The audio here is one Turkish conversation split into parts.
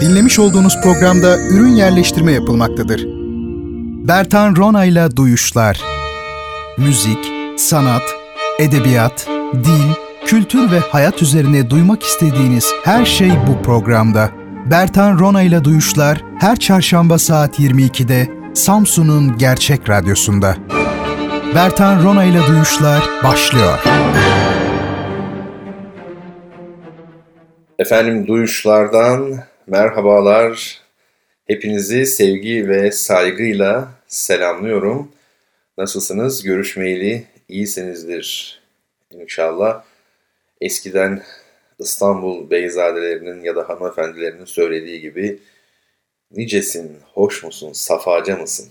Dinlemiş olduğunuz programda ürün yerleştirme yapılmaktadır. Bertan Ronayla Duyuşlar Müzik, sanat, edebiyat, dil, kültür ve hayat üzerine duymak istediğiniz her şey bu programda. Bertan Ronayla Duyuşlar her çarşamba saat 22'de Samsun'un Gerçek Radyosu'nda. Bertan Ronayla Duyuşlar başlıyor. Efendim duyuşlardan merhabalar. Hepinizi sevgi ve saygıyla selamlıyorum. Nasılsınız? Görüşmeyeli iyisinizdir inşallah. Eskiden İstanbul beyzadelerinin ya da hanımefendilerinin söylediği gibi nicesin, hoş musun, safaca mısın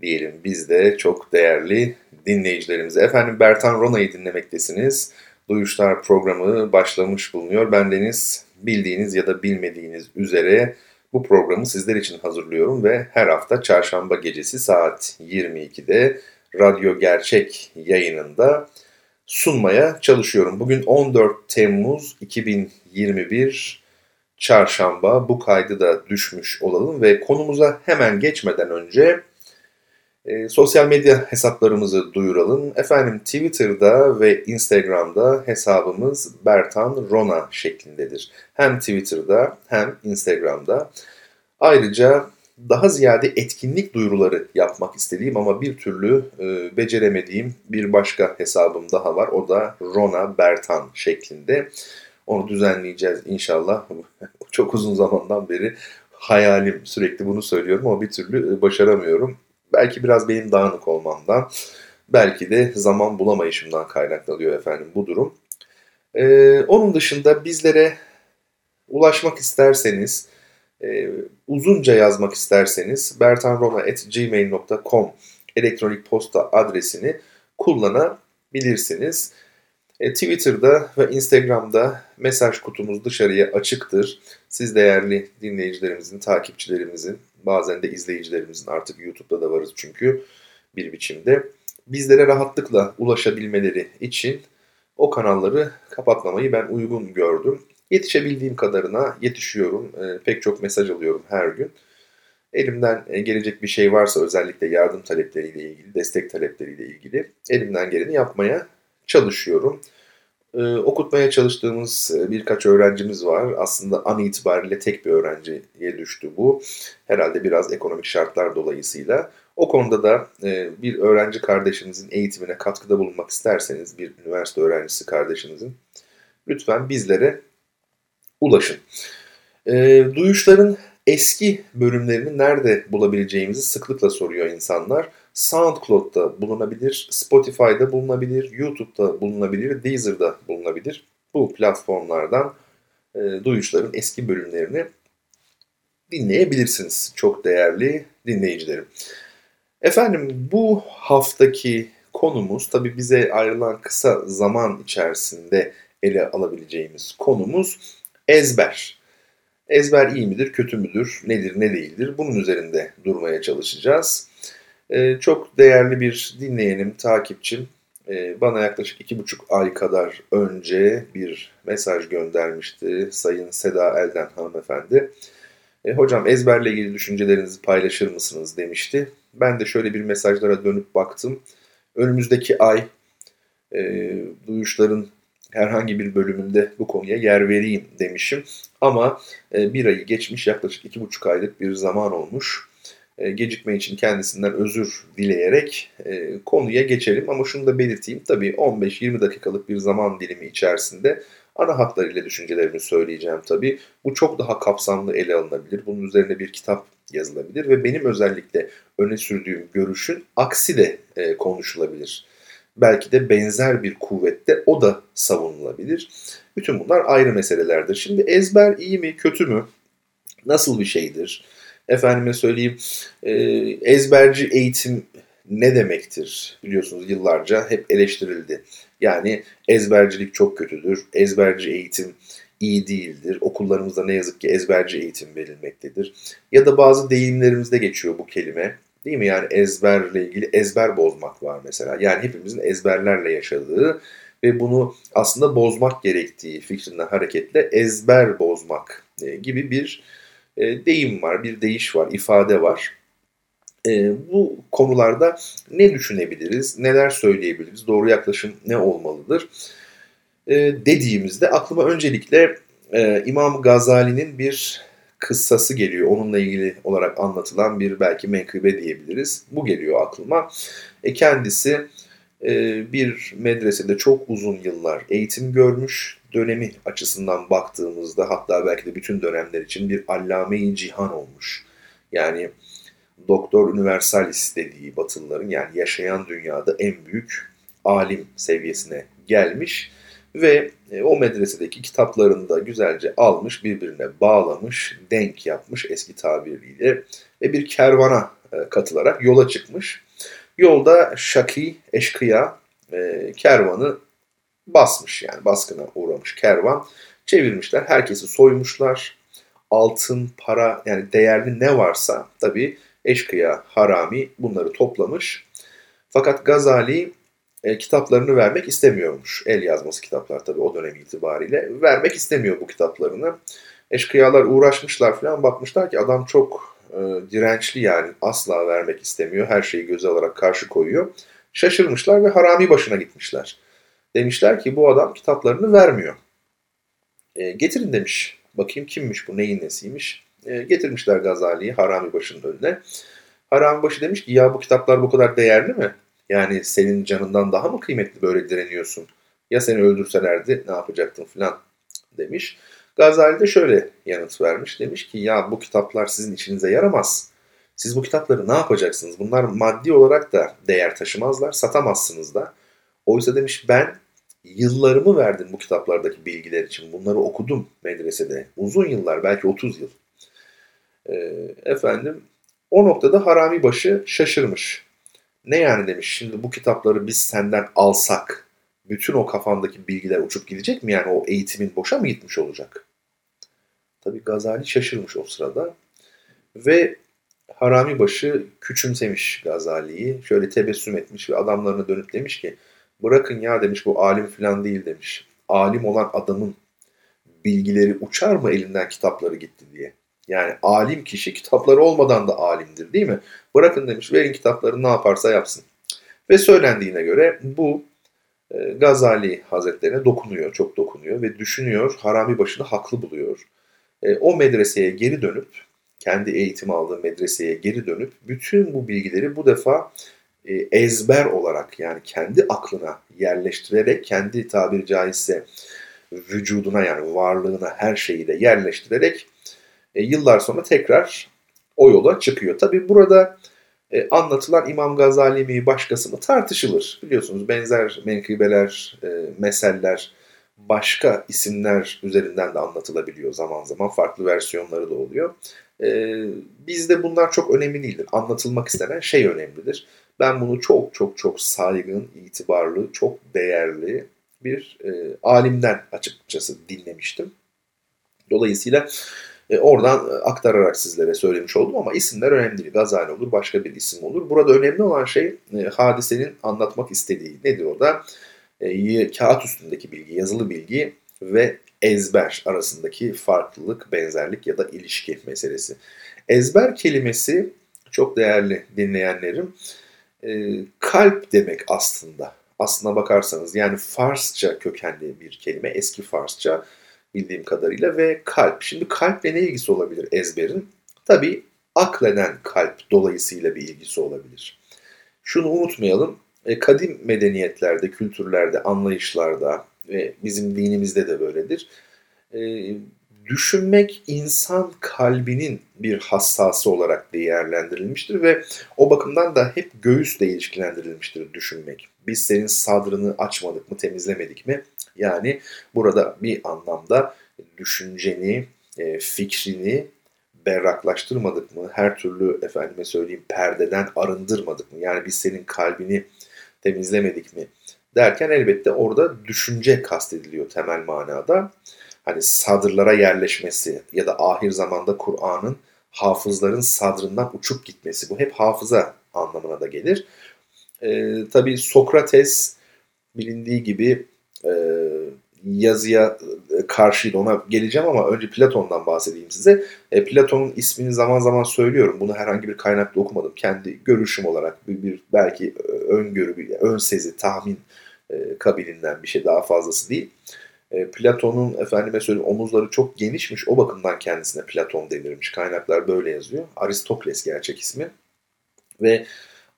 diyelim biz de çok değerli dinleyicilerimize. Efendim Bertan Rona'yı dinlemektesiniz. Duyuşlar programı başlamış bulunuyor. Ben Deniz bildiğiniz ya da bilmediğiniz üzere bu programı sizler için hazırlıyorum ve her hafta çarşamba gecesi saat 22'de Radyo Gerçek yayınında sunmaya çalışıyorum. Bugün 14 Temmuz 2021 çarşamba bu kaydı da düşmüş olalım ve konumuza hemen geçmeden önce e, sosyal medya hesaplarımızı duyuralım. Efendim Twitter'da ve Instagram'da hesabımız Bertan Rona şeklindedir. Hem Twitter'da hem Instagram'da. Ayrıca daha ziyade etkinlik duyuruları yapmak istediğim ama bir türlü e, beceremediğim bir başka hesabım daha var. O da Rona Bertan şeklinde. Onu düzenleyeceğiz inşallah. Çok uzun zamandan beri hayalim sürekli bunu söylüyorum ama bir türlü e, başaramıyorum. Belki biraz benim dağınık olmamdan, belki de zaman bulamayışımdan kaynaklanıyor efendim bu durum. Ee, onun dışında bizlere ulaşmak isterseniz, e, uzunca yazmak isterseniz bertanroma.gmail.com elektronik posta adresini kullanabilirsiniz. E, Twitter'da ve Instagram'da mesaj kutumuz dışarıya açıktır. Siz değerli dinleyicilerimizin, takipçilerimizin, bazen de izleyicilerimizin artık YouTube'da da varız çünkü bir biçimde bizlere rahatlıkla ulaşabilmeleri için o kanalları kapatmamayı ben uygun gördüm. Yetişebildiğim kadarına yetişiyorum. E, pek çok mesaj alıyorum her gün. Elimden e, gelecek bir şey varsa özellikle yardım talepleriyle ilgili, destek talepleriyle ilgili elimden geleni yapmaya çalışıyorum. Ee, okutmaya çalıştığımız e, birkaç öğrencimiz var. Aslında an itibariyle tek bir öğrenciye düştü bu. Herhalde biraz ekonomik şartlar dolayısıyla. O konuda da e, bir öğrenci kardeşinizin eğitimine katkıda bulunmak isterseniz, bir üniversite öğrencisi kardeşinizin lütfen bizlere ulaşın. E, duyuşların eski bölümlerini nerede bulabileceğimizi sıklıkla soruyor insanlar. SoundCloud'da bulunabilir, Spotify'da bulunabilir, YouTube'da bulunabilir, Deezer'da bulunabilir. Bu platformlardan e, duyuşların eski bölümlerini dinleyebilirsiniz çok değerli dinleyicilerim. Efendim bu haftaki konumuz tabi bize ayrılan kısa zaman içerisinde ele alabileceğimiz konumuz ezber. Ezber iyi midir, kötü müdür, nedir, ne değildir bunun üzerinde durmaya çalışacağız. Ee, çok değerli bir dinleyenim, takipçim e, bana yaklaşık iki buçuk ay kadar önce bir mesaj göndermişti Sayın Seda Elden hanımefendi. E, hocam ezberle ilgili düşüncelerinizi paylaşır mısınız demişti. Ben de şöyle bir mesajlara dönüp baktım. Önümüzdeki ay e, duyuşların herhangi bir bölümünde bu konuya yer vereyim demişim. Ama e, bir ayı geçmiş yaklaşık iki buçuk aylık bir zaman olmuş. E, gecikme için kendisinden özür dileyerek e, konuya geçelim. Ama şunu da belirteyim. Tabii 15-20 dakikalık bir zaman dilimi içerisinde ana hatlarıyla düşüncelerimi söyleyeceğim tabii. Bu çok daha kapsamlı ele alınabilir. Bunun üzerine bir kitap yazılabilir ve benim özellikle öne sürdüğüm görüşün aksi de e, konuşulabilir. Belki de benzer bir kuvvette o da savunulabilir. Bütün bunlar ayrı meselelerdir. Şimdi ezber iyi mi kötü mü? Nasıl bir şeydir? Efendime söyleyeyim e, ezberci eğitim ne demektir biliyorsunuz yıllarca hep eleştirildi. Yani ezbercilik çok kötüdür, ezberci eğitim iyi değildir. Okullarımızda ne yazık ki ezberci eğitim verilmektedir. Ya da bazı deyimlerimizde geçiyor bu kelime. Değil mi? Yani ezberle ilgili ezber bozmak var mesela. Yani hepimizin ezberlerle yaşadığı ve bunu aslında bozmak gerektiği fikrinden hareketle ezber bozmak e, gibi bir e, deyim var, bir deyiş var, ifade var. E, bu konularda ne düşünebiliriz, neler söyleyebiliriz, doğru yaklaşım ne olmalıdır e, dediğimizde aklıma öncelikle İmam Gazali'nin bir kıssası geliyor. Onunla ilgili olarak anlatılan bir belki menkıbe diyebiliriz. Bu geliyor aklıma. Kendisi e, bir medresede çok uzun yıllar eğitim görmüş. Dönemi açısından baktığımızda hatta belki de bütün dönemler için bir allame-i cihan olmuş. Yani doktor universalis dediği batılıların yani yaşayan dünyada en büyük alim seviyesine gelmiş ve e, o medresedeki kitaplarını da güzelce almış, birbirine bağlamış, denk yapmış eski tabiriyle ve bir kervana e, katılarak yola çıkmış. Yolda Şaki, eşkıya e, kervanı basmış yani baskına uğramış kervan. Çevirmişler, herkesi soymuşlar. Altın, para yani değerli ne varsa tabii eşkıya, harami bunları toplamış. Fakat Gazali e, kitaplarını vermek istemiyormuş. El yazması kitaplar tabii o dönem itibariyle. Vermek istemiyor bu kitaplarını. Eşkıyalar uğraşmışlar falan bakmışlar ki adam çok e, dirençli yani asla vermek istemiyor. Her şeyi göze alarak karşı koyuyor. Şaşırmışlar ve harami başına gitmişler. Demişler ki bu adam kitaplarını vermiyor. E, getirin demiş. Bakayım kimmiş bu neyin nesiymiş. E, getirmişler Gazali'yi harami başının önüne. Harami başı demiş ki ya bu kitaplar bu kadar değerli mi? Yani senin canından daha mı kıymetli böyle direniyorsun? Ya seni öldürselerdi ne yapacaktın filan demiş. Gazali de şöyle yanıt vermiş. Demiş ki ya bu kitaplar sizin içinize yaramaz. Siz bu kitapları ne yapacaksınız? Bunlar maddi olarak da değer taşımazlar, satamazsınız da. Oysa demiş ben yıllarımı verdim bu kitaplardaki bilgiler için. Bunları okudum medresede. Uzun yıllar, belki 30 yıl. Ee, efendim o noktada Harami başı şaşırmış. Ne yani demiş şimdi bu kitapları biz senden alsak bütün o kafandaki bilgiler uçup gidecek mi? Yani o eğitimin boşa mı gitmiş olacak? Tabii Gazali şaşırmış o sırada. Ve Harami başı küçümsemiş Gazali'yi. Şöyle tebessüm etmiş ve adamlarına dönüp demiş ki bırakın ya demiş bu alim falan değil demiş. Alim olan adamın bilgileri uçar mı elinden kitapları gitti diye. Yani alim kişi kitapları olmadan da alimdir değil mi? Bırakın demiş verin kitapları ne yaparsa yapsın. Ve söylendiğine göre bu e, Gazali Hazretlerine dokunuyor, çok dokunuyor ve düşünüyor, harami başını haklı buluyor. E, o medreseye geri dönüp, kendi eğitim aldığı medreseye geri dönüp bütün bu bilgileri bu defa ezber olarak yani kendi aklına yerleştirerek, kendi tabiri caizse vücuduna yani varlığına her şeyi de yerleştirerek e, yıllar sonra tekrar o yola çıkıyor. Tabi burada e, anlatılan İmam Gazali mi başkası mı tartışılır. Biliyorsunuz benzer menkıbeler, e, meseller başka isimler üzerinden de anlatılabiliyor zaman zaman. Farklı versiyonları da oluyor. E, bizde bunlar çok önemli değildir. Anlatılmak istenen şey önemlidir. Ben bunu çok çok çok saygın, itibarlı, çok değerli bir e, alimden açıkçası dinlemiştim. Dolayısıyla e, oradan aktararak sizlere söylemiş oldum ama isimler önemli değil. Gazali olur, başka bir isim olur. Burada önemli olan şey e, hadisenin anlatmak istediği. Nedir o da? E, kağıt üstündeki bilgi, yazılı bilgi ve ezber arasındaki farklılık, benzerlik ya da ilişki meselesi. Ezber kelimesi çok değerli dinleyenlerim e, kalp demek aslında. Aslına bakarsanız yani Farsça kökenli bir kelime, eski Farsça bildiğim kadarıyla ve kalp. Şimdi kalple ne ilgisi olabilir ezberin? Tabii akleden kalp dolayısıyla bir ilgisi olabilir. Şunu unutmayalım, e, kadim medeniyetlerde, kültürlerde, anlayışlarda ve bizim dinimizde de böyledir. Düşünmek insan kalbinin bir hassası olarak değerlendirilmiştir ve o bakımdan da hep göğüsle ilişkilendirilmiştir düşünmek. Biz senin sadrını açmadık mı, temizlemedik mi? Yani burada bir anlamda düşünceni, e, fikrini berraklaştırmadık mı? Her türlü efendime söyleyeyim perdeden arındırmadık mı? Yani biz senin kalbini temizlemedik mi? Derken elbette orada düşünce kastediliyor temel manada. Hani sadırlara yerleşmesi ya da ahir zamanda Kur'an'ın hafızların sadrından uçup gitmesi. Bu hep hafıza anlamına da gelir. Ee, tabii Sokrates bilindiği gibi e, yazıya e, karşıydı ona geleceğim ama önce Platon'dan bahsedeyim size. E, Platon'un ismini zaman zaman söylüyorum. Bunu herhangi bir kaynakta okumadım. Kendi görüşüm olarak bir, bir belki öngörü, bir ön sezi, tahmin e, kabilinden bir şey daha fazlası değil. E, Platon'un efendime söyleyeyim omuzları çok genişmiş. O bakımdan kendisine Platon denirmiş. Kaynaklar böyle yazıyor. Aristokles gerçek ismi. Ve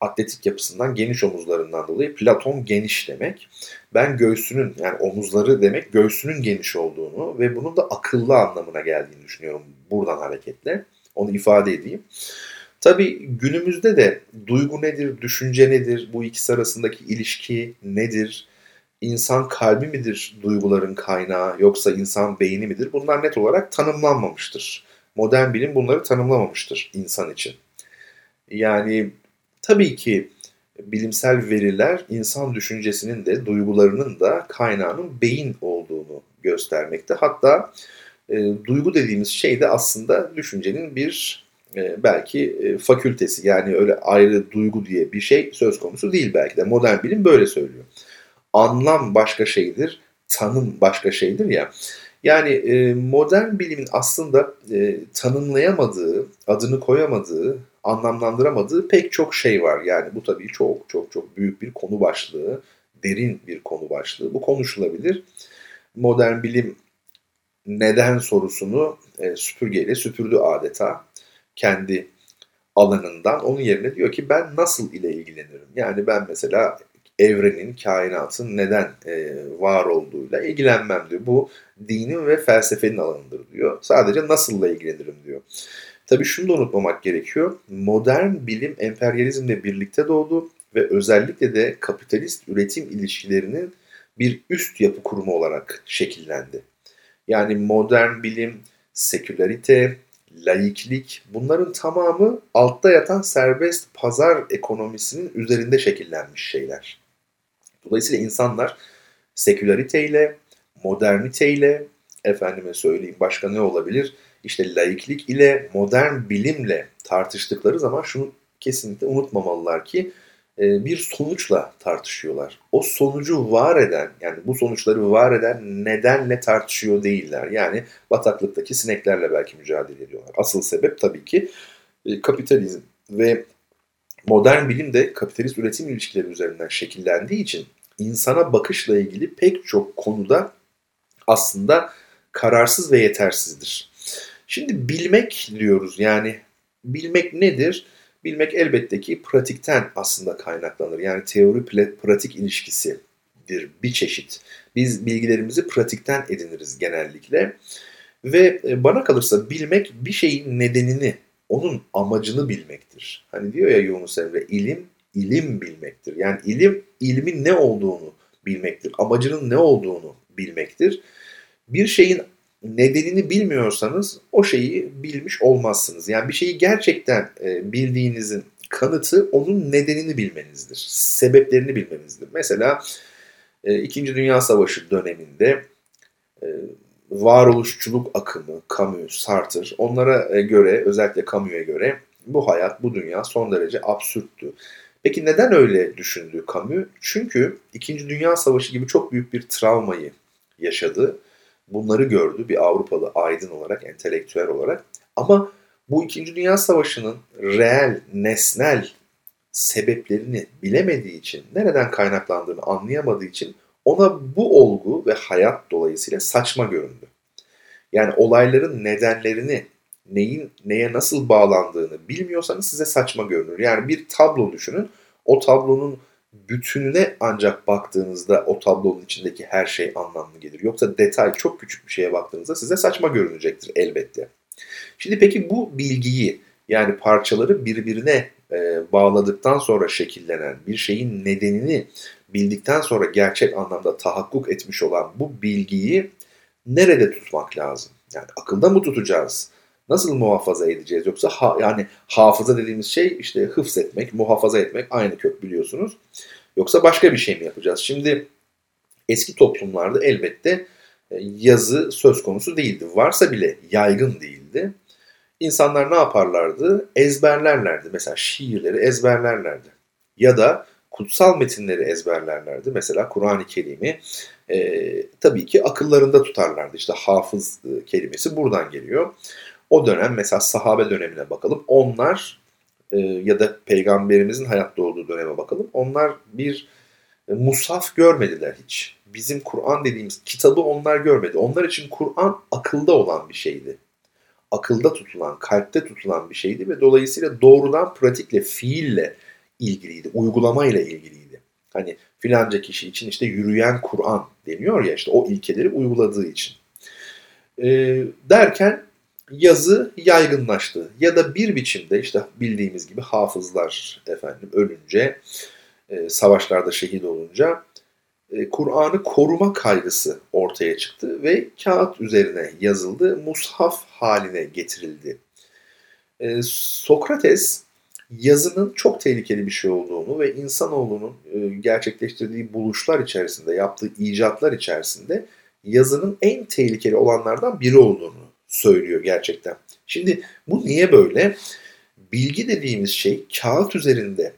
atletik yapısından geniş omuzlarından dolayı Platon geniş demek. Ben göğsünün yani omuzları demek göğsünün geniş olduğunu ve bunun da akıllı anlamına geldiğini düşünüyorum buradan hareketle. Onu ifade edeyim. Tabii günümüzde de duygu nedir, düşünce nedir, bu ikisi arasındaki ilişki nedir, insan kalbi midir duyguların kaynağı yoksa insan beyni midir? Bunlar net olarak tanımlanmamıştır. Modern bilim bunları tanımlamamıştır insan için. Yani tabii ki bilimsel veriler insan düşüncesinin de duygularının da kaynağının beyin olduğunu göstermekte. Hatta e, duygu dediğimiz şey de aslında düşüncenin bir e, belki e, fakültesi yani öyle ayrı duygu diye bir şey söz konusu değil belki de modern bilim böyle söylüyor anlam başka şeydir, tanım başka şeydir ya. Yani e, modern bilimin aslında e, tanımlayamadığı, adını koyamadığı, anlamlandıramadığı pek çok şey var. Yani bu tabii çok çok çok büyük bir konu başlığı, derin bir konu başlığı. Bu konuşulabilir. Modern bilim neden sorusunu e, süpürgeyle süpürdü adeta kendi alanından. Onun yerine diyor ki ben nasıl ile ilgilenirim? Yani ben mesela evrenin, kainatın neden e, var olduğuyla ilgilenmem diyor. Bu dinin ve felsefenin alanıdır diyor. Sadece nasılla ilgilenirim diyor. Tabii şunu da unutmamak gerekiyor. Modern bilim emperyalizmle birlikte doğdu ve özellikle de kapitalist üretim ilişkilerinin bir üst yapı kurumu olarak şekillendi. Yani modern bilim, sekülerite, laiklik bunların tamamı altta yatan serbest pazar ekonomisinin üzerinde şekillenmiş şeyler. Dolayısıyla insanlar sekülariteyle, moderniteyle, efendime söyleyeyim başka ne olabilir? İşte laiklik ile, modern bilimle tartıştıkları zaman şunu kesinlikle unutmamalılar ki e, bir sonuçla tartışıyorlar. O sonucu var eden, yani bu sonuçları var eden nedenle tartışıyor değiller. Yani bataklıktaki sineklerle belki mücadele ediyorlar. Asıl sebep tabii ki e, kapitalizm ve modern bilim de kapitalist üretim ilişkileri üzerinden şekillendiği için insana bakışla ilgili pek çok konuda aslında kararsız ve yetersizdir. Şimdi bilmek diyoruz yani bilmek nedir? Bilmek elbette ki pratikten aslında kaynaklanır. Yani teori pratik ilişkisidir bir çeşit. Biz bilgilerimizi pratikten ediniriz genellikle. Ve e, bana kalırsa bilmek bir şeyin nedenini, onun amacını bilmektir. Hani diyor ya Yunus Emre, ilim ilim bilmektir. Yani ilim ilmin ne olduğunu bilmektir. Amacının ne olduğunu bilmektir. Bir şeyin nedenini bilmiyorsanız o şeyi bilmiş olmazsınız. Yani bir şeyi gerçekten e, bildiğinizin kanıtı onun nedenini bilmenizdir. Sebeplerini bilmenizdir. Mesela e, İkinci Dünya Savaşı döneminde e, varoluşçuluk akımı, Camus, Sartre onlara göre özellikle Camus'a göre bu hayat, bu dünya son derece absürttü. Peki neden öyle düşündü Camus? Çünkü İkinci Dünya Savaşı gibi çok büyük bir travmayı yaşadı. Bunları gördü bir Avrupalı aydın olarak, entelektüel olarak. Ama bu İkinci Dünya Savaşı'nın reel, nesnel sebeplerini bilemediği için, nereden kaynaklandığını anlayamadığı için ona bu olgu ve hayat dolayısıyla saçma göründü. Yani olayların nedenlerini neyin neye nasıl bağlandığını bilmiyorsanız size saçma görünür. Yani bir tablo düşünün. O tablonun bütününe ancak baktığınızda o tablonun içindeki her şey anlamlı gelir. Yoksa detay çok küçük bir şeye baktığınızda size saçma görünecektir elbette. Şimdi peki bu bilgiyi yani parçaları birbirine e, bağladıktan sonra şekillenen bir şeyin nedenini bildikten sonra gerçek anlamda tahakkuk etmiş olan bu bilgiyi nerede tutmak lazım? Yani akılda mı tutacağız? nasıl muhafaza edeceğiz? Yoksa ha, yani hafıza dediğimiz şey işte hıfz etmek, muhafaza etmek aynı kök biliyorsunuz. Yoksa başka bir şey mi yapacağız? Şimdi eski toplumlarda elbette e, yazı söz konusu değildi. Varsa bile yaygın değildi. İnsanlar ne yaparlardı? Ezberlerlerdi. Mesela şiirleri ezberlerlerdi. Ya da kutsal metinleri ezberlerlerdi. Mesela Kur'an-ı Kerim'i e, tabii ki akıllarında tutarlardı. İşte hafız e, kelimesi buradan geliyor. O dönem mesela sahabe dönemine bakalım. Onlar e, ya da peygamberimizin hayatta olduğu döneme bakalım. Onlar bir e, musaf görmediler hiç. Bizim Kur'an dediğimiz kitabı onlar görmedi. Onlar için Kur'an akılda olan bir şeydi. Akılda tutulan, kalpte tutulan bir şeydi ve dolayısıyla doğrudan pratikle, fiille ilgiliydi, uygulamayla ilgiliydi. Hani filanca kişi için işte yürüyen Kur'an deniyor ya işte o ilkeleri uyguladığı için. E, derken yazı yaygınlaştı. Ya da bir biçimde işte bildiğimiz gibi hafızlar efendim ölünce, e, savaşlarda şehit olunca e, Kur'an'ı koruma kaygısı ortaya çıktı ve kağıt üzerine yazıldı, mushaf haline getirildi. E, Sokrates yazının çok tehlikeli bir şey olduğunu ve insanoğlunun e, gerçekleştirdiği buluşlar içerisinde, yaptığı icatlar içerisinde yazının en tehlikeli olanlardan biri olduğunu söylüyor gerçekten. Şimdi bu niye böyle? Bilgi dediğimiz şey kağıt üzerinde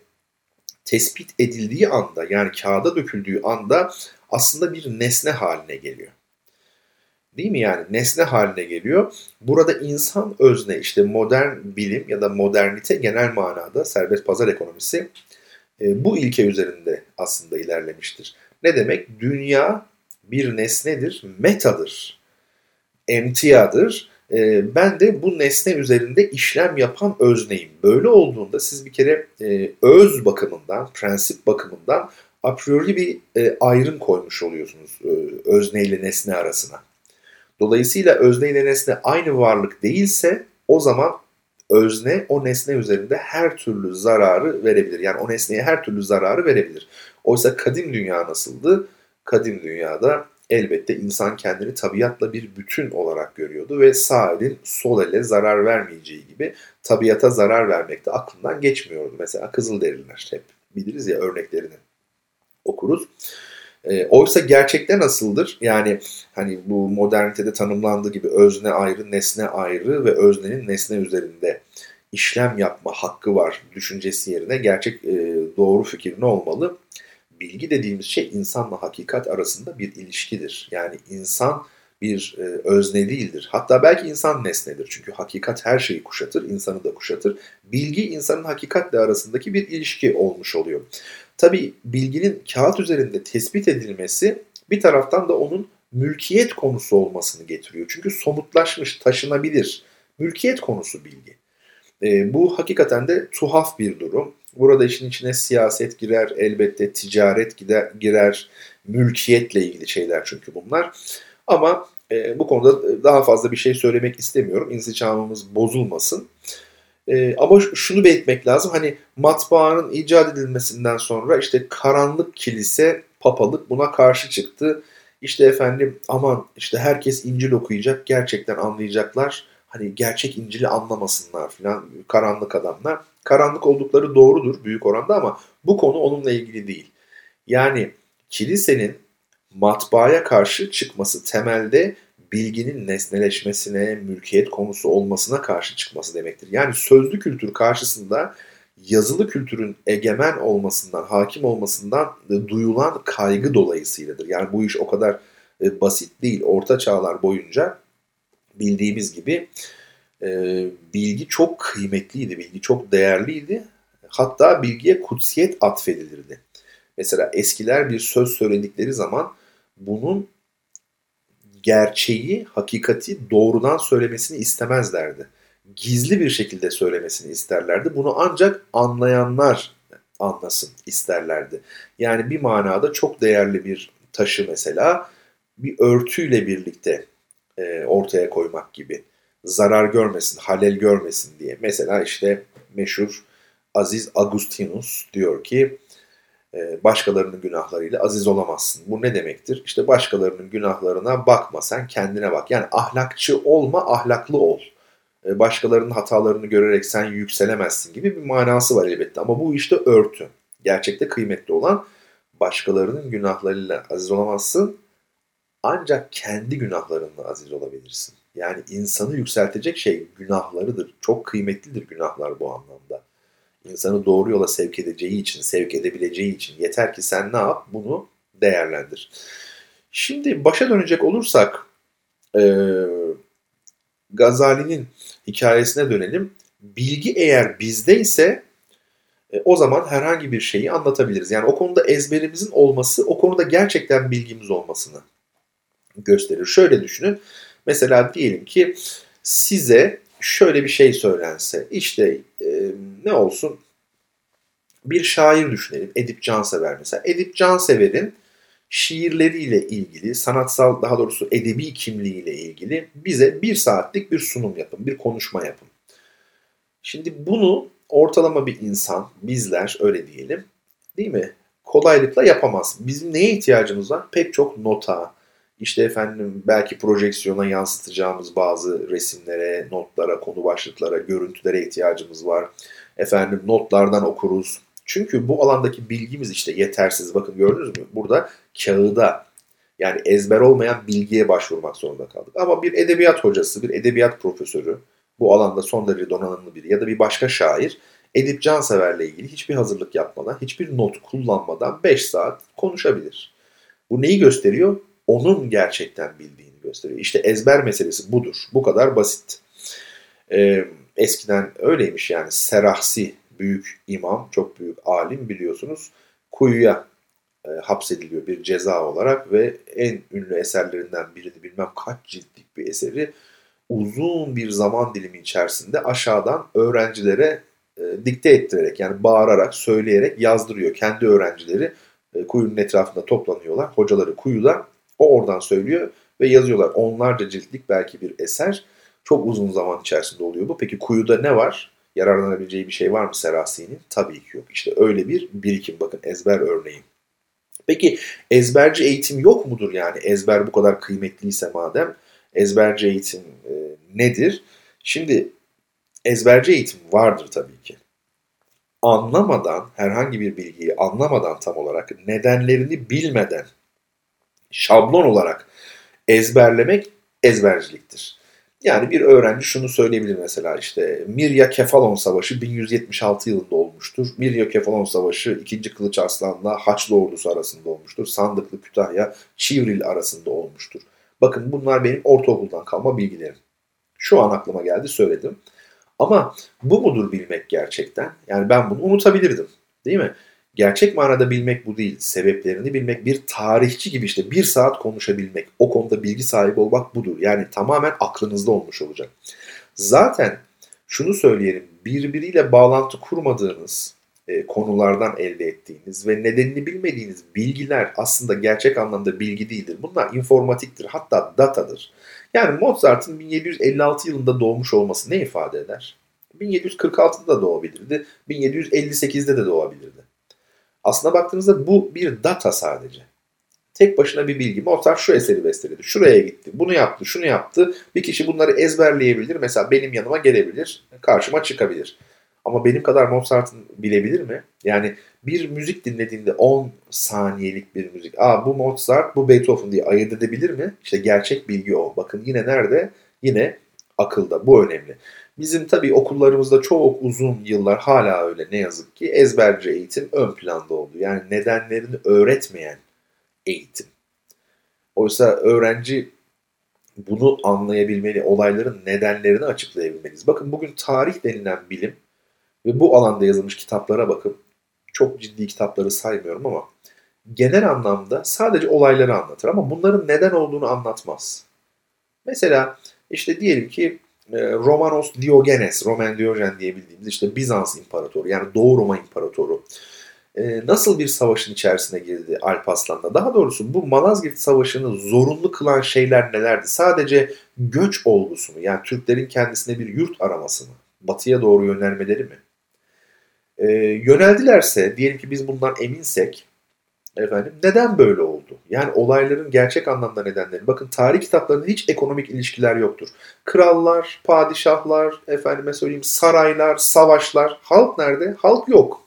tespit edildiği anda yani kağıda döküldüğü anda aslında bir nesne haline geliyor. Değil mi yani nesne haline geliyor. Burada insan özne işte modern bilim ya da modernite genel manada serbest pazar ekonomisi e, bu ilke üzerinde aslında ilerlemiştir. Ne demek? Dünya bir nesnedir, metadır, emtiadır. E, ben de bu nesne üzerinde işlem yapan özneyim. Böyle olduğunda siz bir kere e, öz bakımından, prensip bakımından a priori bir ayrım koymuş oluyorsunuz özne ile nesne arasına. Dolayısıyla özne ile nesne aynı varlık değilse o zaman özne o nesne üzerinde her türlü zararı verebilir. Yani o nesneye her türlü zararı verebilir. Oysa kadim dünya nasıldı? Kadim dünyada elbette insan kendini tabiatla bir bütün olarak görüyordu ve sağ elin sol ele zarar vermeyeceği gibi tabiata zarar vermek de aklından geçmiyordu. Mesela Kızılderililer hep biliriz ya örneklerini okuruz. E, oysa gerçekte nasıldır? Yani hani bu modernitede tanımlandığı gibi özne ayrı, nesne ayrı ve öznenin nesne üzerinde işlem yapma hakkı var düşüncesi yerine gerçek e, doğru fikir ne olmalı? Bilgi dediğimiz şey insanla hakikat arasında bir ilişkidir. Yani insan bir e, özne değildir. Hatta belki insan nesnedir. Çünkü hakikat her şeyi kuşatır, insanı da kuşatır. Bilgi insanın hakikatle arasındaki bir ilişki olmuş oluyor. Tabi bilginin kağıt üzerinde tespit edilmesi bir taraftan da onun mülkiyet konusu olmasını getiriyor. Çünkü somutlaşmış, taşınabilir. Mülkiyet konusu bilgi. E, bu hakikaten de tuhaf bir durum. Burada işin içine siyaset girer, elbette ticaret gider, girer, mülkiyetle ilgili şeyler çünkü bunlar. Ama e, bu konuda daha fazla bir şey söylemek istemiyorum. İnsicamımız bozulmasın. E, ama şunu belirtmek lazım. Hani matbaanın icat edilmesinden sonra işte karanlık kilise, papalık buna karşı çıktı. İşte efendim aman işte herkes İncil okuyacak, gerçekten anlayacaklar. Hani gerçek İncil'i anlamasınlar filan karanlık adamlar. Karanlık oldukları doğrudur büyük oranda ama bu konu onunla ilgili değil. Yani kilisenin matbaaya karşı çıkması temelde bilginin nesneleşmesine, mülkiyet konusu olmasına karşı çıkması demektir. Yani sözlü kültür karşısında yazılı kültürün egemen olmasından, hakim olmasından duyulan kaygı dolayısıyladır. Yani bu iş o kadar e, basit değil. Orta çağlar boyunca bildiğimiz gibi e, bilgi çok kıymetliydi, bilgi çok değerliydi. Hatta bilgiye kutsiyet atfedilirdi. Mesela eskiler bir söz söyledikleri zaman bunun gerçeği, hakikati doğrudan söylemesini istemezlerdi. Gizli bir şekilde söylemesini isterlerdi. Bunu ancak anlayanlar anlasın isterlerdi. Yani bir manada çok değerli bir taşı mesela bir örtüyle birlikte e, ortaya koymak gibi. Zarar görmesin, halel görmesin diye. Mesela işte meşhur Aziz Agustinus diyor ki başkalarının günahlarıyla aziz olamazsın. Bu ne demektir? İşte başkalarının günahlarına bakma sen kendine bak. Yani ahlakçı olma ahlaklı ol. E, başkalarının hatalarını görerek sen yükselemezsin gibi bir manası var elbette. Ama bu işte örtü. Gerçekte kıymetli olan başkalarının günahlarıyla aziz olamazsın. Ancak kendi günahlarınla aziz olabilirsin. Yani insanı yükseltecek şey günahlarıdır. Çok kıymetlidir günahlar bu anlamda. İnsanı doğru yola sevk edeceği için, sevk edebileceği için yeter ki sen ne yap? Bunu değerlendir. Şimdi başa dönecek olursak e, Gazali'nin hikayesine dönelim. Bilgi eğer bizde ise e, o zaman herhangi bir şeyi anlatabiliriz. Yani o konuda ezberimizin olması, o konuda gerçekten bilgimiz olmasını gösterir. Şöyle düşünün. Mesela diyelim ki size şöyle bir şey söylense, işte e, ne olsun? Bir şair düşünelim, Edip Cansever mesela. Edip Cansever'in şiirleriyle ilgili, sanatsal daha doğrusu edebi kimliğiyle ilgili bize bir saatlik bir sunum yapın, bir konuşma yapın. Şimdi bunu ortalama bir insan, bizler öyle diyelim, değil mi? Kolaylıkla yapamaz. Bizim neye ihtiyacımız var? Pek çok nota, işte efendim belki projeksiyona yansıtacağımız bazı resimlere, notlara, konu başlıklara, görüntülere ihtiyacımız var. Efendim notlardan okuruz. Çünkü bu alandaki bilgimiz işte yetersiz. Bakın gördünüz mü? Burada kağıda yani ezber olmayan bilgiye başvurmak zorunda kaldık. Ama bir edebiyat hocası, bir edebiyat profesörü, bu alanda son derece donanımlı biri ya da bir başka şair Edip Cansever'le ilgili hiçbir hazırlık yapmadan, hiçbir not kullanmadan 5 saat konuşabilir. Bu neyi gösteriyor? Onun gerçekten bildiğini gösteriyor. İşte ezber meselesi budur. Bu kadar basit. Ee, eskiden öyleymiş yani Serahsi büyük imam, çok büyük alim biliyorsunuz. Kuyuya e, hapsediliyor bir ceza olarak ve en ünlü eserlerinden birini bilmem kaç ciltlik bir eseri uzun bir zaman dilimi içerisinde aşağıdan öğrencilere e, dikte ettirerek yani bağırarak, söyleyerek yazdırıyor. Kendi öğrencileri e, kuyunun etrafında toplanıyorlar. Hocaları kuyuda. O oradan söylüyor ve yazıyorlar. Onlarca ciltlik belki bir eser. Çok uzun zaman içerisinde oluyor bu. Peki kuyuda ne var? Yararlanabileceği bir şey var mı Serasi'nin? Tabii ki yok. İşte öyle bir birikim. Bakın ezber örneği. Peki ezberci eğitim yok mudur yani? Ezber bu kadar kıymetliyse madem ezberci eğitim e, nedir? Şimdi ezberci eğitim vardır tabii ki. Anlamadan, herhangi bir bilgiyi anlamadan tam olarak, nedenlerini bilmeden şablon olarak ezberlemek ezberciliktir. Yani bir öğrenci şunu söyleyebilir mesela işte Mirya Kefalon Savaşı 1176 yılında olmuştur. Mirya Kefalon Savaşı 2. Kılıç Arslan'la Haçlı ordusu arasında olmuştur. Sandıklı Kütahya Çivril arasında olmuştur. Bakın bunlar benim ortaokuldan kalma bilgilerim. Şu an aklıma geldi söyledim. Ama bu mudur bilmek gerçekten? Yani ben bunu unutabilirdim. Değil mi? Gerçek manada bilmek bu değil. Sebeplerini bilmek, bir tarihçi gibi işte bir saat konuşabilmek, o konuda bilgi sahibi olmak budur. Yani tamamen aklınızda olmuş olacak. Zaten şunu söyleyelim, birbiriyle bağlantı kurmadığınız e, konulardan elde ettiğiniz ve nedenini bilmediğiniz bilgiler aslında gerçek anlamda bilgi değildir. Bunlar informatiktir, hatta datadır. Yani Mozart'ın 1756 yılında doğmuş olması ne ifade eder? 1746'da da doğabilirdi, 1758'de de doğabilirdi. Aslına baktığınızda bu bir data sadece. Tek başına bir bilgi. Mozart şu eseri besteledi, şuraya gitti, bunu yaptı, şunu yaptı. Bir kişi bunları ezberleyebilir. Mesela benim yanıma gelebilir, karşıma çıkabilir. Ama benim kadar Mozart'ın bilebilir mi? Yani bir müzik dinlediğinde 10 saniyelik bir müzik. Aa bu Mozart, bu Beethoven diye ayırt edebilir mi? İşte gerçek bilgi o. Bakın yine nerede? Yine akılda. Bu önemli. Bizim tabii okullarımızda çok uzun yıllar hala öyle ne yazık ki ezberci eğitim ön planda oldu. Yani nedenlerini öğretmeyen eğitim. Oysa öğrenci bunu anlayabilmeli, olayların nedenlerini açıklayabilmeliyiz. Bakın bugün tarih denilen bilim ve bu alanda yazılmış kitaplara bakın. Çok ciddi kitapları saymıyorum ama genel anlamda sadece olayları anlatır ama bunların neden olduğunu anlatmaz. Mesela işte diyelim ki Romanos Diogenes, Roman Diogen diye bildiğimiz işte Bizans imparatoru yani Doğu Roma imparatoru e, nasıl bir savaşın içerisine girdi Alparslan'la? Daha doğrusu bu Malazgirt Savaşı'nı zorunlu kılan şeyler nelerdi? Sadece göç olgusu mu? Yani Türklerin kendisine bir yurt araması mı? Batıya doğru yönelmeleri mi? E, yöneldilerse, diyelim ki biz bundan eminsek, efendim neden böyle oldu? Yani olayların gerçek anlamda nedenleri. Bakın tarih kitaplarında hiç ekonomik ilişkiler yoktur. Krallar, padişahlar, efendime söyleyeyim saraylar, savaşlar. Halk nerede? Halk yok.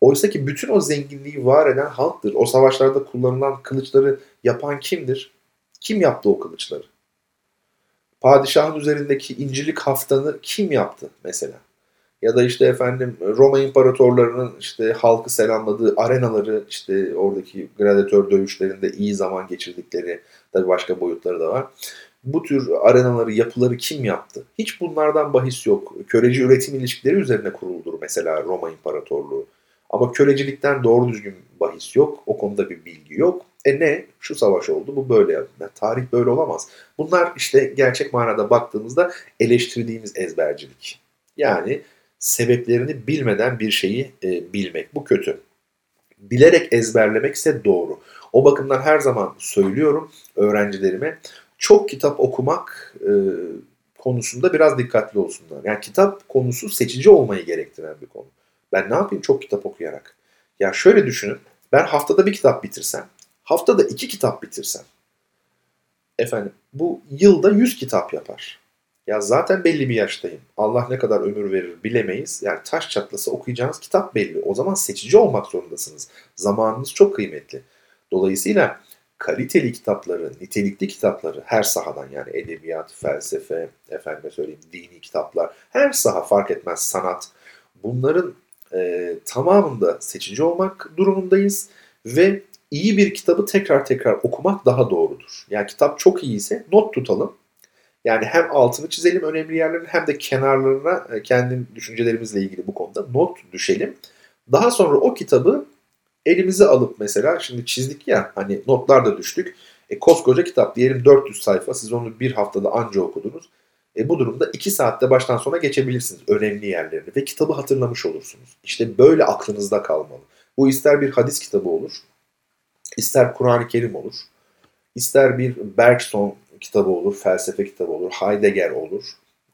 Oysa ki bütün o zenginliği var eden halktır. O savaşlarda kullanılan kılıçları yapan kimdir? Kim yaptı o kılıçları? Padişahın üzerindeki incilik haftanı kim yaptı mesela? Ya da işte efendim Roma imparatorlarının işte halkı selamladığı arenaları işte oradaki gladiatör dövüşlerinde iyi zaman geçirdikleri tabii başka boyutları da var. Bu tür arenaları, yapıları kim yaptı? Hiç bunlardan bahis yok. Köleci üretim ilişkileri üzerine kuruldur mesela Roma İmparatorluğu. Ama kölecilikten doğru düzgün bahis yok. O konuda bir bilgi yok. E ne? Şu savaş oldu. Bu böyle. Yani tarih böyle olamaz. Bunlar işte gerçek manada baktığımızda eleştirdiğimiz ezbercilik. Yani sebeplerini bilmeden bir şeyi e, bilmek. Bu kötü. Bilerek ezberlemek ise doğru. O bakımdan her zaman söylüyorum öğrencilerime çok kitap okumak e, konusunda biraz dikkatli olsunlar. Yani kitap konusu seçici olmayı gerektiren bir konu. Ben ne yapayım çok kitap okuyarak? Ya şöyle düşünün. Ben haftada bir kitap bitirsem, haftada iki kitap bitirsem, efendim bu yılda yüz kitap yapar. Ya zaten belli bir yaştayım. Allah ne kadar ömür verir bilemeyiz. Yani taş çatlası okuyacağınız kitap belli. O zaman seçici olmak zorundasınız. Zamanınız çok kıymetli. Dolayısıyla kaliteli kitapları, nitelikli kitapları her sahadan yani edebiyat, felsefe, efendime söyleyeyim dini kitaplar, her saha fark etmez sanat. Bunların e, tamamında seçici olmak durumundayız ve iyi bir kitabı tekrar tekrar okumak daha doğrudur. Yani kitap çok iyi ise not tutalım. Yani hem altını çizelim önemli yerlerin hem de kenarlarına e, kendi düşüncelerimizle ilgili bu konuda not düşelim. Daha sonra o kitabı elimize alıp mesela şimdi çizdik ya hani notlar da düştük. E, koskoca kitap diyelim 400 sayfa siz onu bir haftada anca okudunuz. E, bu durumda 2 saatte baştan sona geçebilirsiniz önemli yerlerini ve kitabı hatırlamış olursunuz. İşte böyle aklınızda kalmalı. Bu ister bir hadis kitabı olur, ister Kur'an-ı Kerim olur, ister bir Bergson kitabı olur, felsefe kitabı olur, Heidegger olur.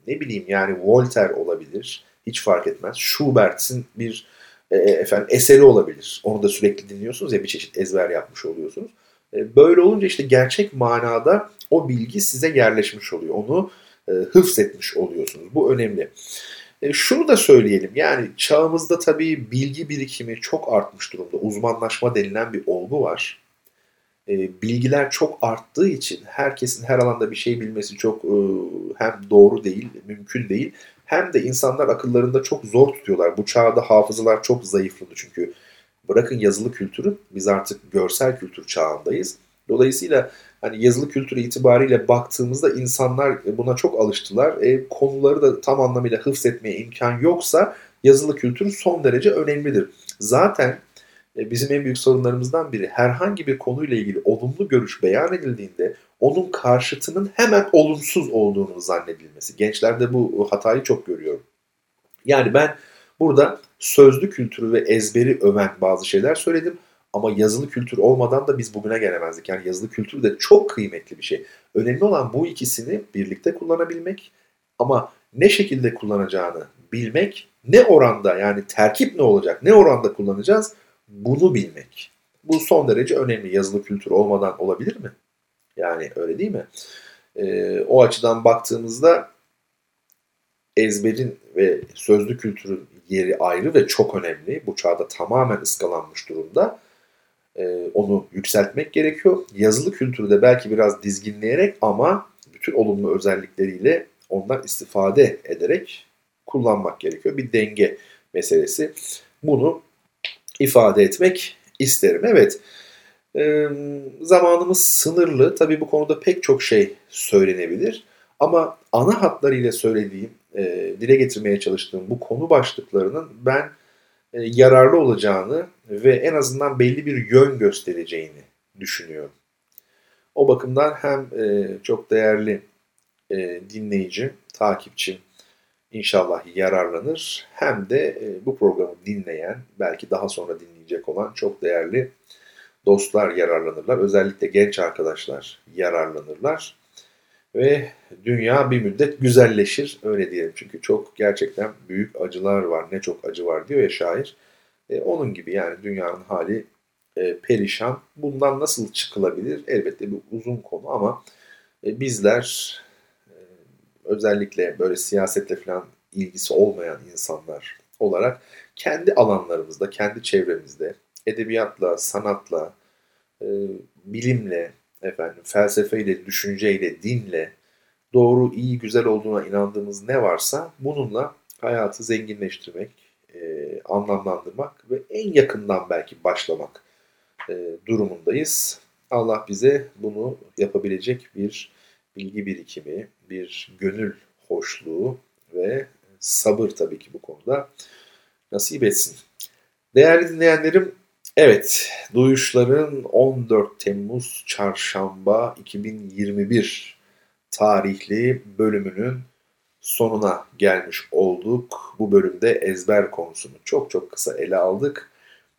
Ne bileyim yani Voltaire olabilir, hiç fark etmez. Schubert'in bir e, efendim eseri olabilir. Onu da sürekli dinliyorsunuz ya bir çeşit ezber yapmış oluyorsunuz. E, böyle olunca işte gerçek manada o bilgi size yerleşmiş oluyor. Onu e, hıfzetmiş oluyorsunuz. Bu önemli. E, şunu da söyleyelim yani çağımızda tabii bilgi birikimi çok artmış durumda. Uzmanlaşma denilen bir olgu var. E, bilgiler çok arttığı için herkesin her alanda bir şey bilmesi çok e, hem doğru değil, mümkün değil. Hem de insanlar akıllarında çok zor tutuyorlar. Bu çağda hafızalar çok zayıfladı çünkü bırakın yazılı kültürü biz artık görsel kültür çağındayız. Dolayısıyla hani yazılı kültür itibariyle baktığımızda insanlar buna çok alıştılar. E, konuları da tam anlamıyla hıfzetmeye imkan yoksa yazılı kültür son derece önemlidir. Zaten e, bizim en büyük sorunlarımızdan biri herhangi bir konuyla ilgili olumlu görüş beyan edildiğinde onun karşıtının hemen olumsuz olduğunu zannedilmesi. Gençlerde bu hatayı çok görüyorum. Yani ben burada sözlü kültürü ve ezberi öven bazı şeyler söyledim. Ama yazılı kültür olmadan da biz bugüne gelemezdik. Yani yazılı kültür de çok kıymetli bir şey. Önemli olan bu ikisini birlikte kullanabilmek ama ne şekilde kullanacağını bilmek, ne oranda yani terkip ne olacak, ne oranda kullanacağız bunu bilmek. Bu son derece önemli. Yazılı kültür olmadan olabilir mi? Yani öyle değil mi? Ee, o açıdan baktığımızda ezberin ve sözlü kültürün yeri ayrı ve çok önemli. Bu çağda tamamen ıskalanmış durumda. Ee, onu yükseltmek gerekiyor. Yazılı kültürü de belki biraz dizginleyerek ama bütün olumlu özellikleriyle ondan istifade ederek kullanmak gerekiyor. Bir denge meselesi. Bunu ifade etmek isterim. Evet, e, zamanımız sınırlı. Tabii bu konuda pek çok şey söylenebilir. Ama ana hatlarıyla söylediğim, e, dile getirmeye çalıştığım bu konu başlıklarının ben e, yararlı olacağını ve en azından belli bir yön göstereceğini düşünüyorum. O bakımdan hem e, çok değerli e, dinleyici, takipçim, inşallah yararlanır. Hem de e, bu programı dinleyen, belki daha sonra dinleyecek olan çok değerli dostlar yararlanırlar. Özellikle genç arkadaşlar yararlanırlar. Ve dünya bir müddet güzelleşir öyle diyelim. Çünkü çok gerçekten büyük acılar var. Ne çok acı var diyor ya şair. E, onun gibi yani dünyanın hali e, perişan. Bundan nasıl çıkılabilir? Elbette bir uzun konu ama e, bizler özellikle böyle siyasetle falan ilgisi olmayan insanlar olarak kendi alanlarımızda, kendi çevremizde edebiyatla, sanatla, e, bilimle, efendim, felsefeyle, düşünceyle, dinle doğru, iyi, güzel olduğuna inandığımız ne varsa bununla hayatı zenginleştirmek, e, anlamlandırmak ve en yakından belki başlamak e, durumundayız. Allah bize bunu yapabilecek bir bilgi birikimi, bir gönül hoşluğu ve sabır tabii ki bu konuda nasip etsin. Değerli dinleyenlerim, evet Duyuşların 14 Temmuz Çarşamba 2021 tarihli bölümünün sonuna gelmiş olduk. Bu bölümde ezber konusunu çok çok kısa ele aldık.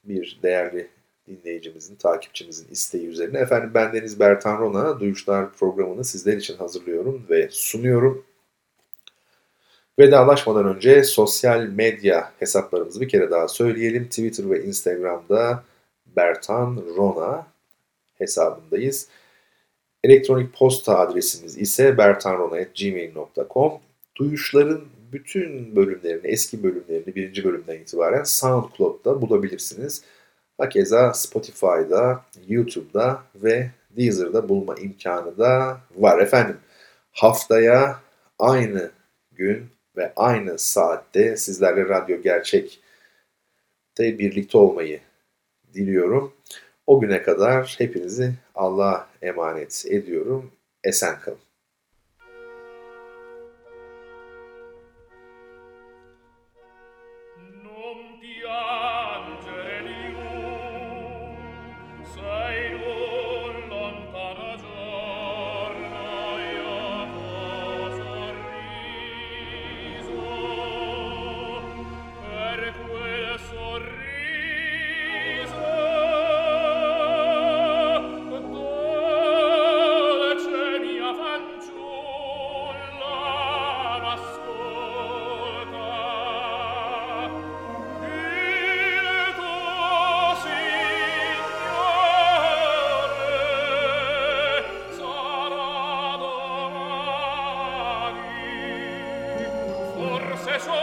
Bir değerli dinleyicimizin, takipçimizin isteği üzerine. Efendim ben Deniz Bertan Rona, Duyuşlar programını sizler için hazırlıyorum ve sunuyorum. Vedalaşmadan önce sosyal medya hesaplarımızı bir kere daha söyleyelim. Twitter ve Instagram'da Bertan Rona hesabındayız. Elektronik posta adresimiz ise bertanrona.gmail.com Duyuşların bütün bölümlerini, eski bölümlerini birinci bölümden itibaren SoundCloud'da bulabilirsiniz. Hakeza Spotify'da, YouTube'da ve Deezer'da bulma imkanı da var. Efendim haftaya aynı gün ve aynı saatte sizlerle Radyo Gerçek'te birlikte olmayı diliyorum. O güne kadar hepinizi Allah'a emanet ediyorum. Esen kalın. Jesús.